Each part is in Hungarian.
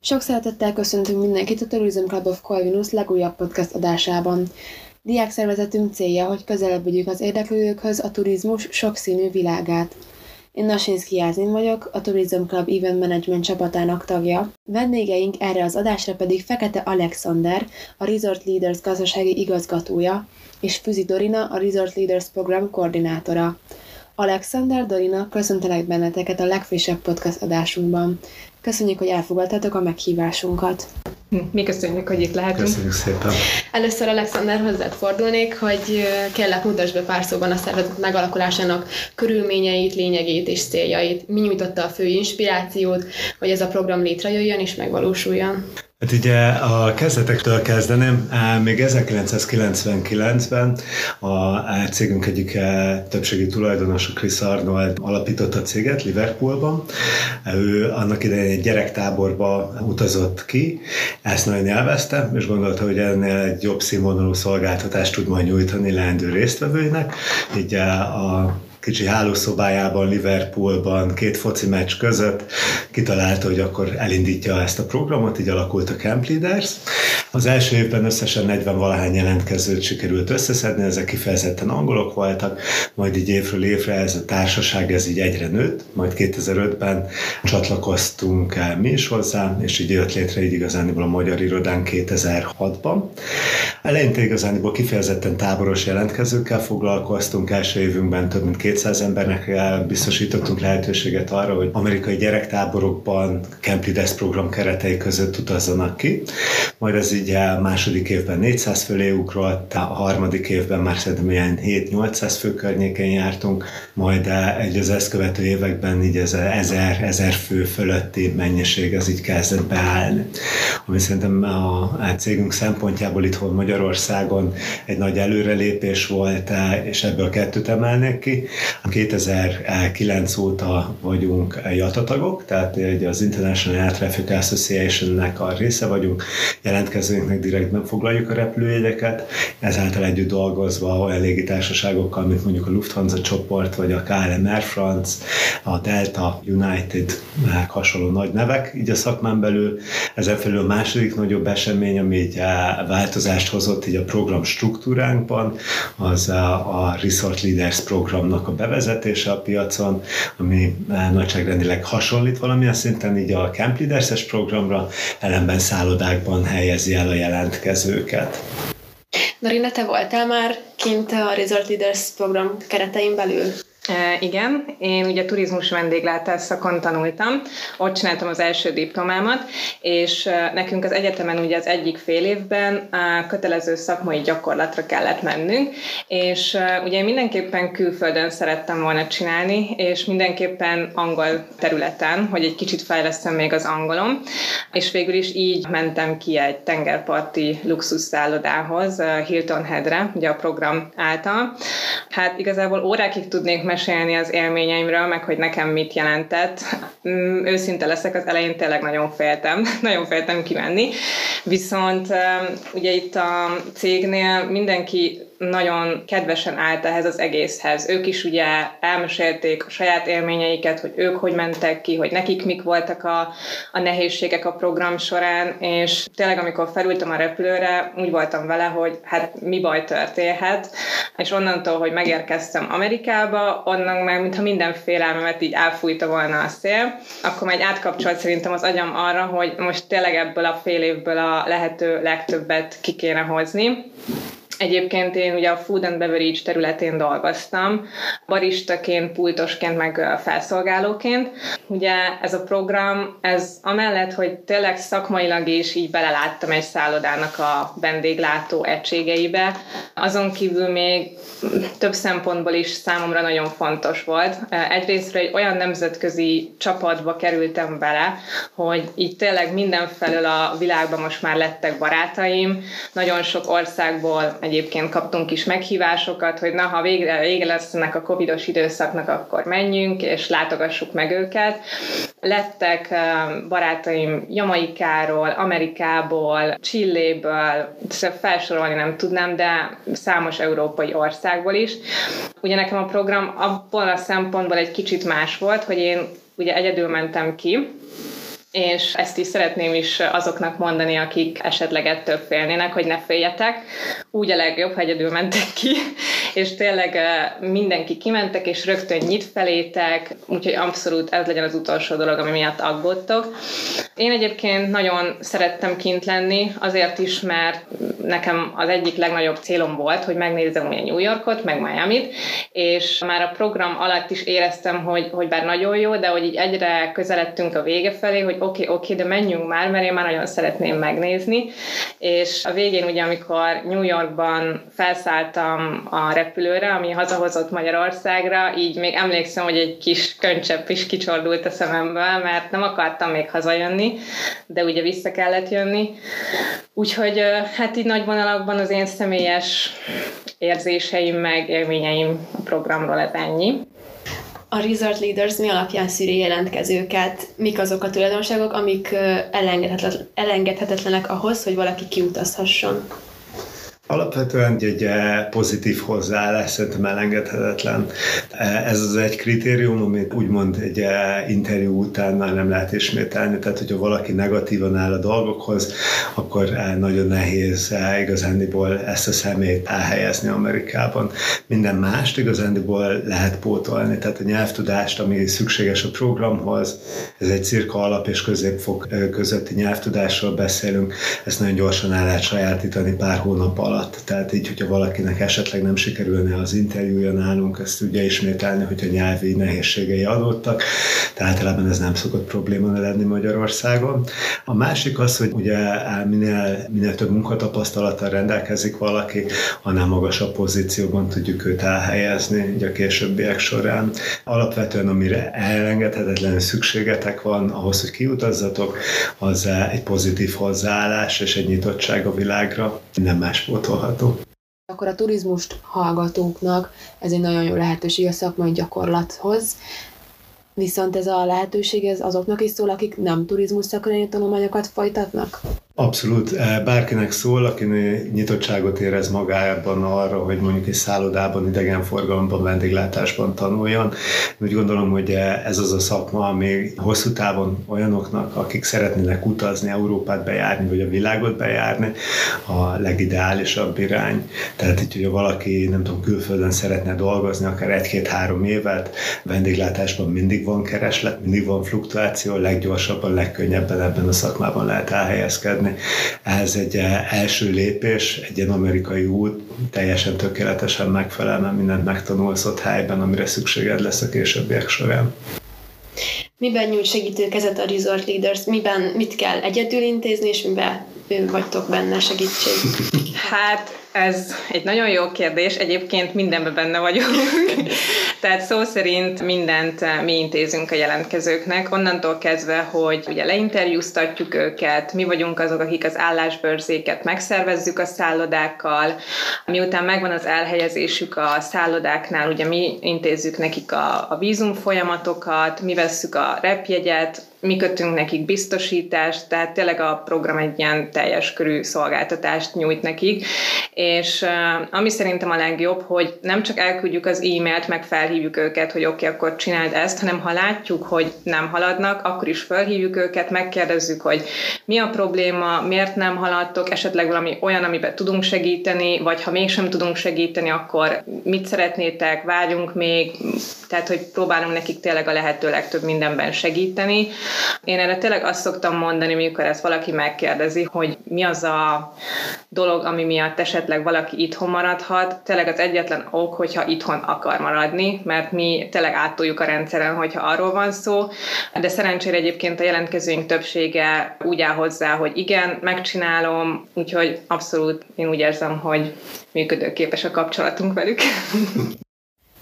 Sok szeretettel köszöntünk mindenkit a Tourism Club of Corvinus legújabb podcast adásában. Diák szervezetünk célja, hogy közelebb vigyük az érdeklődőkhöz a turizmus sokszínű világát. Én Nasinski Jászin vagyok, a Tourism Club Event Management csapatának tagja. Vendégeink erre az adásra pedig Fekete Alexander, a Resort Leaders gazdasági igazgatója, és Füzi Dorina, a Resort Leaders program koordinátora. Alexander Dorina, köszöntelek benneteket a legfrissebb podcast adásunkban. Köszönjük, hogy elfogadtátok a meghívásunkat. Mi köszönjük, hogy itt lehetünk. Köszönjük szépen. Először Alexander hozzád fordulnék, hogy kellett mutasd be pár szóban a szervezet megalakulásának körülményeit, lényegét és céljait. Mi nyújtotta a fő inspirációt, hogy ez a program létrejöjjön és megvalósuljon? Hát ugye a kezdetektől kezdeném, még 1999-ben a cégünk egyik többségi tulajdonosa Chris Arnold alapította a céget Liverpoolban. Ő annak idején egy gyerektáborba utazott ki, ezt nagyon élvezte, és gondolta, hogy ennél egy jobb színvonalú szolgáltatást tud majd nyújtani leendő résztvevőinek. Így a kicsi hálószobájában, Liverpoolban, két foci meccs között kitalálta, hogy akkor elindítja ezt a programot, így alakult a Camp Leaders. Az első évben összesen 40 valahány jelentkezőt sikerült összeszedni, ezek kifejezetten angolok voltak, majd így évről évre ez a társaság ez így egyre nőtt, majd 2005-ben csatlakoztunk el mi is hozzá, és így jött létre így igazániból a magyar irodán 2006-ban. Eleinte igazániból kifejezetten táboros jelentkezőkkel foglalkoztunk, első évünkben több mint 200 embernek biztosítottunk lehetőséget arra, hogy amerikai gyerektáborokban Camp Leaders program keretei között utazzanak ki. Majd ez így a második évben 400 fölé ugrott, a harmadik évben már szerintem ilyen 7-800 fő környéken jártunk, majd egy az ezt követő években így ez 1000-1000 fő fölötti mennyiség az így kezdett beállni. Ami szerintem a, a cégünk szempontjából itthon Magyarországon egy nagy előrelépés volt, és ebből kettőt emelnék ki. 2009 óta vagyunk jatatagok, tehát az International Air Traffic Association-nek a része vagyunk, jelentkezőinknek direktben foglaljuk a repülőjegyeket, ezáltal együtt dolgozva olyan légitársaságokkal, mint mondjuk a Lufthansa csoport, vagy a KLM Air France, a Delta, United, hasonló nagy nevek, így a szakmán belül. Ezen felül a második nagyobb esemény, ami így változást hozott így a program struktúránkban, az a Resort Leaders programnak a bevezetése a piacon, ami nagyságrendileg hasonlít valamilyen szinten így a Camp Leaders-es programra, ellenben szállodákban helyezi el a jelentkezőket. Narina, te voltál már kint a Resort Leaders program keretein belül? Igen, én ugye turizmus vendéglátás szakon tanultam, ott csináltam az első diplomámat, és nekünk az egyetemen ugye az egyik fél évben a kötelező szakmai gyakorlatra kellett mennünk, és ugye én mindenképpen külföldön szerettem volna csinálni, és mindenképpen angol területen, hogy egy kicsit fejlesztem még az angolom, és végül is így mentem ki egy tengerparti luxusszállodához, Hilton Headre, ugye a program által. Hát igazából órákig tudnék mesélni az élményeimről, meg hogy nekem mit jelentett. Mm, őszinte leszek, az elején tényleg nagyon féltem, nagyon féltem kimenni. Viszont ugye itt a cégnél mindenki nagyon kedvesen állt ehhez az egészhez. Ők is ugye elmesélték a saját élményeiket, hogy ők hogy mentek ki, hogy nekik mik voltak a, a nehézségek a program során, és tényleg amikor felültem a repülőre, úgy voltam vele, hogy hát mi baj történhet, és onnantól, hogy megérkeztem Amerikába, onnan meg mintha minden félelmemet így elfújta volna a szél, akkor egy átkapcsolt szerintem az agyam arra, hogy most tényleg ebből a fél évből a lehető legtöbbet ki kéne hozni, Egyébként én ugye a food and beverage területén dolgoztam, baristaként, pultosként, meg felszolgálóként. Ugye ez a program, ez amellett, hogy tényleg szakmailag is így beleláttam egy szállodának a vendéglátó egységeibe, azon kívül még több szempontból is számomra nagyon fontos volt. Egyrészt egy olyan nemzetközi csapatba kerültem bele, hogy így tényleg mindenfelől a világban most már lettek barátaim, nagyon sok országból egyébként kaptunk is meghívásokat, hogy na, ha végre vége lesz ennek a covidos időszaknak, akkor menjünk, és látogassuk meg őket. Lettek barátaim Jamaikáról, Amerikából, Csilléből, felsorolni nem tudnám, de számos európai országból is. Ugye nekem a program abból a szempontból egy kicsit más volt, hogy én ugye egyedül mentem ki, és ezt is szeretném is azoknak mondani, akik esetleg ettől félnének, hogy ne féljetek. Úgy a legjobb, ha egyedül mentek ki, és tényleg mindenki kimentek, és rögtön nyit felétek, úgyhogy abszolút ez legyen az utolsó dolog, ami miatt aggódtok. Én egyébként nagyon szerettem kint lenni, azért is, mert nekem az egyik legnagyobb célom volt, hogy megnézzem ugye New Yorkot, meg Miami-t, és már a program alatt is éreztem, hogy, hogy bár nagyon jó, de hogy így egyre közeledtünk a vége felé, hogy oké, okay, oké, okay, de menjünk már, mert én már nagyon szeretném megnézni. És a végén ugye, amikor New Yorkban felszálltam a repülőre, ami hazahozott Magyarországra, így még emlékszem, hogy egy kis könycsepp is kicsordult a szememből, mert nem akartam még hazajönni, de ugye vissza kellett jönni. Úgyhogy hát így nagy vonalakban az én személyes érzéseim meg élményeim a programról ez ennyi. A Resort Leaders mi alapján szűri jelentkezőket? Mik azok a tulajdonságok, amik elengedhetetlenek ahhoz, hogy valaki kiutazhasson? Alapvetően egy eh, pozitív hozzáállás szerintem elengedhetetlen. Eh, ez az egy kritérium, amit úgymond egy eh, interjú után már nem lehet ismételni, tehát hogyha valaki negatívan áll a dolgokhoz, akkor nagyon nehéz igazándiból ezt a szemét elhelyezni Amerikában. Minden mást igazándiból lehet pótolni, tehát a nyelvtudást, ami szükséges a programhoz, ez egy cirka alap és középfok közötti nyelvtudásról beszélünk, ezt nagyon gyorsan el lehet sajátítani pár hónap alatt alatt. Tehát így, hogyha valakinek esetleg nem sikerülne az interjúja nálunk, ezt ugye ismételni, hogyha nyelvi nehézségei adottak, tehát általában ez nem szokott probléma lenni Magyarországon. A másik az, hogy ugye minél, minél több munkatapasztalattal rendelkezik valaki, annál magasabb pozícióban tudjuk őt elhelyezni ugye a későbbiek során. Alapvetően, amire elengedhetetlen szükségetek van ahhoz, hogy kiutazzatok, az egy pozitív hozzáállás és egy nyitottság a világra, nem más pótolható. Akkor a turizmust hallgatóknak ez egy nagyon jó lehetőség a szakmai gyakorlathoz, viszont ez a lehetőség ez azoknak is szól, akik nem turizmus szakmai tanulmányokat folytatnak? Abszolút. Eh, bárkinek szól, aki nyitottságot érez magában arra, hogy mondjuk egy szállodában, idegenforgalomban, vendéglátásban tanuljon. Úgy gondolom, hogy eh, ez az a szakma, ami hosszú távon olyanoknak, akik szeretnének utazni, Európát bejárni, vagy a világot bejárni, a legideálisabb irány. Tehát így, hogyha valaki, nem tudom, külföldön szeretne dolgozni, akár egy-két-három évet, vendéglátásban mindig van kereslet, mindig van fluktuáció, leggyorsabban, legkönnyebben ebben a szakmában lehet elhelyezkedni tenni. Ez egy eh, első lépés, egy ilyen amerikai út, teljesen tökéletesen megfelel, mert mindent megtanulsz ott helyben, amire szükséged lesz a későbbiek során. Miben nyújt segítőkezet a Resort Leaders? Miben, mit kell egyedül intézni, és miben vagytok benne segítség? Hát ez egy nagyon jó kérdés, egyébként mindenben benne vagyunk. Tehát szó szerint mindent eh, mi intézünk a jelentkezőknek, onnantól kezdve, hogy ugye leinterjúztatjuk őket, mi vagyunk azok, akik az állásbörzéket megszervezzük a szállodákkal, miután megvan az elhelyezésük a szállodáknál, ugye mi intézzük nekik a, a vízum folyamatokat, mi vesszük a repjegyet, mi kötünk nekik biztosítást, tehát tényleg a program egy ilyen teljes körű szolgáltatást nyújt nekik, és ami szerintem a legjobb, hogy nem csak elküldjük az e-mailt, meg felhívjuk őket, hogy oké, okay, akkor csináld ezt, hanem ha látjuk, hogy nem haladnak, akkor is felhívjuk őket, megkérdezzük, hogy mi a probléma, miért nem haladtok, esetleg valami olyan, amiben tudunk segíteni, vagy ha mégsem tudunk segíteni, akkor mit szeretnétek, várjunk még, tehát hogy próbálunk nekik tényleg a lehető legtöbb mindenben segíteni. Én erre tényleg azt szoktam mondani, amikor ezt valaki megkérdezi, hogy mi az a dolog, ami miatt esetleg valaki itthon maradhat. Tényleg az egyetlen ok, hogyha itthon akar maradni, mert mi tényleg áttoljuk a rendszeren, hogyha arról van szó. De szerencsére egyébként a jelentkezőink többsége úgy áll hozzá, hogy igen, megcsinálom, úgyhogy abszolút én úgy érzem, hogy működőképes a kapcsolatunk velük.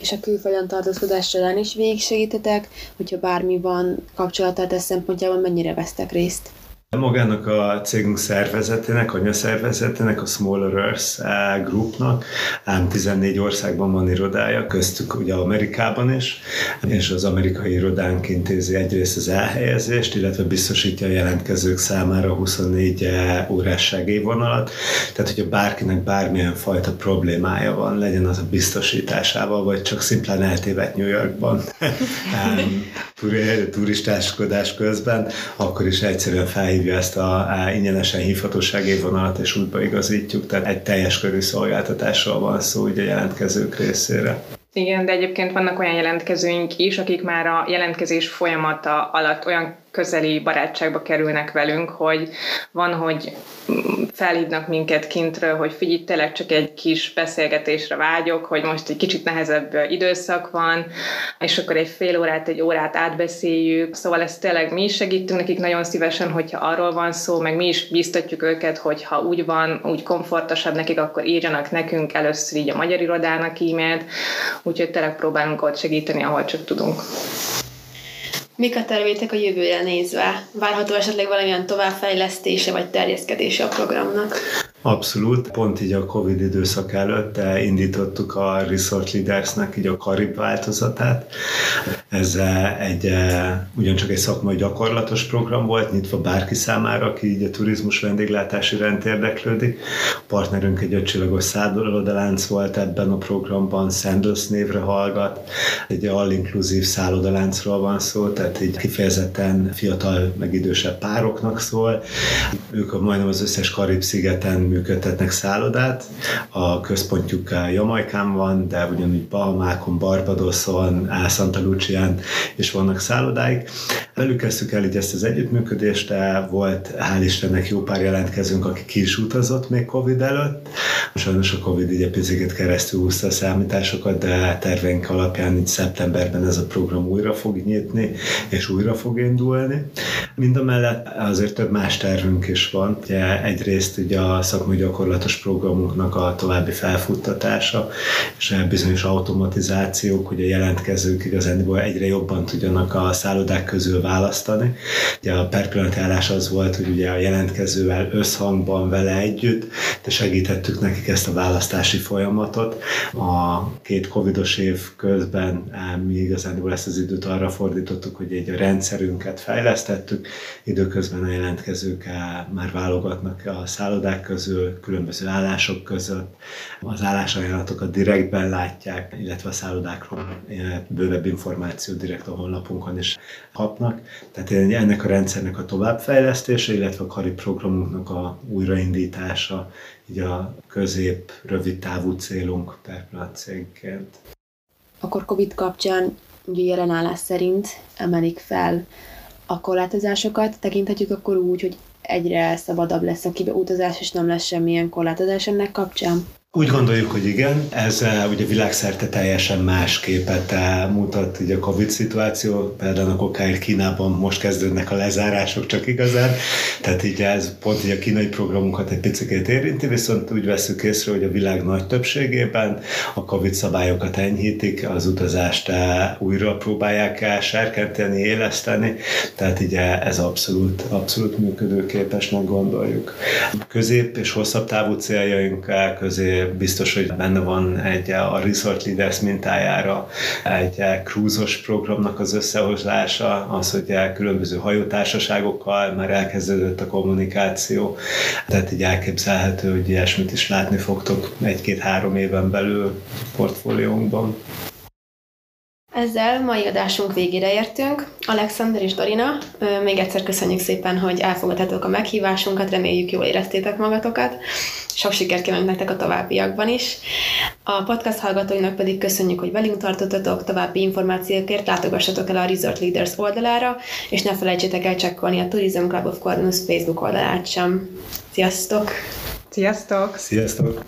és a külföldön tartózkodás során is végig segítetek, hogyha bármi van kapcsolatát ez szempontjában, mennyire vesztek részt? Magának a cégünk szervezetének, anyaszervezetének, a Smaller Earth Groupnak ám 14 országban van irodája, köztük ugye Amerikában is, és az amerikai irodánk intézi egyrészt az elhelyezést, illetve biztosítja a jelentkezők számára 24 órás segélyvonalat, tehát hogyha bárkinek bármilyen fajta problémája van, legyen az a biztosításával, vagy csak szimplán eltévedt New Yorkban turistáskodás közben, akkor is egyszerűen felhívja ezt a, a ingyenesen hívható segélyvonalat, és útba igazítjuk, tehát egy teljes körű szolgáltatásról van szó ugye jelentkezők részére. Igen, de egyébként vannak olyan jelentkezőink is, akik már a jelentkezés folyamata alatt olyan közeli barátságba kerülnek velünk, hogy van, hogy felhívnak minket kintről, hogy figyelj, tényleg csak egy kis beszélgetésre vágyok, hogy most egy kicsit nehezebb időszak van, és akkor egy fél órát, egy órát átbeszéljük. Szóval ezt tényleg mi is segítünk nekik nagyon szívesen, hogyha arról van szó, meg mi is biztatjuk őket, hogy ha úgy van, úgy komfortosabb nekik, akkor írjanak nekünk először így a magyar irodának e-mailt, úgyhogy tényleg próbálunk ott segíteni, ahol csak tudunk. Mik a tervétek a jövőre nézve? Várható esetleg valamilyen továbbfejlesztése vagy terjeszkedése a programnak? Abszolút. Pont így a Covid időszak előtt indítottuk a Resort Leadersnek így a Karib változatát. Ez egy eh, ugyancsak egy szakmai gyakorlatos program volt, nyitva bárki számára, aki így a turizmus vendéglátási rend érdeklődik. A partnerünk egy ötcsillagos szállodalánc volt ebben a programban, Sandals névre hallgat. Egy all-inkluzív szállodaláncról van szó, tehát így kifejezetten fiatal, meg idősebb pároknak szól. Ők majdnem az összes Karib-szigeten működtetnek szállodát. A központjuk Jamaikán van, de ugyanúgy Bahamákon, Barbadoson, Santa Lucián is vannak szállodáik. Velük kezdtük el így ezt az együttműködést, de volt hál' Istennek jó pár jelentkezőnk, aki ki is utazott még Covid előtt. Sajnos a Covid így egy picit keresztül húzta a számításokat, de terveink alapján így szeptemberben ez a program újra fog nyitni, és újra fog indulni. Mind a mellett azért több más tervünk is van. Ugye egyrészt ugye a szakmai gyakorlatos programunknak a további felfuttatása, és bizonyos automatizációk, hogy a jelentkezők igazán egyre jobban tudjanak a szállodák közül választani. Ugye a per állás az volt, hogy ugye a jelentkezővel összhangban vele együtt, de segítettük nekik ezt a választási folyamatot. A két covidos év közben mi igazán ezt az időt arra fordítottuk, hogy egy a rendszerünket fejlesztettük, időközben a jelentkezők már válogatnak a szállodák közül, különböző állások között. Az állásajánlatokat direktben látják, illetve a szállodákról bővebb információt direkt a honlapunkon is kapnak. Tehát ennek a rendszernek a továbbfejlesztése, illetve a Kari programunknak a újraindítása, így a közép, rövid távú célunk per cégként. Akkor COVID kapcsán ugye jelenállás szerint emelik fel a korlátozásokat, tekinthetjük akkor úgy, hogy egyre szabadabb lesz a kibeutazás, és nem lesz semmilyen korlátozás ennek kapcsán? Úgy gondoljuk, hogy igen. Ez uh, ugye világszerte teljesen más képet uh, mutat ugye a Covid szituáció. Például a kokáért Kínában most kezdődnek a lezárások csak igazán. Tehát így ez pont így a kínai programunkat egy picit érinti, viszont úgy veszük észre, hogy a világ nagy többségében a Covid szabályokat enyhítik, az utazást uh, újra próbálják serkenteni, éleszteni. Tehát így ez abszolút, abszolút működőképesnek gondoljuk. Közép és hosszabb távú céljaink közé biztos, hogy benne van egy a Resort Leaders mintájára egy cruise programnak az összehozása, az, hogy különböző hajótársaságokkal már elkezdődött a kommunikáció, tehát így elképzelhető, hogy ilyesmit is látni fogtok egy-két-három éven belül portfóliónkban. Ezzel mai adásunk végére értünk. Alexander és Dorina, még egyszer köszönjük szépen, hogy elfogadhatok a meghívásunkat, reméljük jól éreztétek magatokat. Sok sikert kívánunk nektek a továbbiakban is. A podcast hallgatóinak pedig köszönjük, hogy velünk tartottatok, további információkért látogassatok el a Resort Leaders oldalára, és ne felejtsétek el csekkolni a Tourism Club of Cornus Facebook oldalát sem. Sziasztok! Sziasztok! Sziasztok!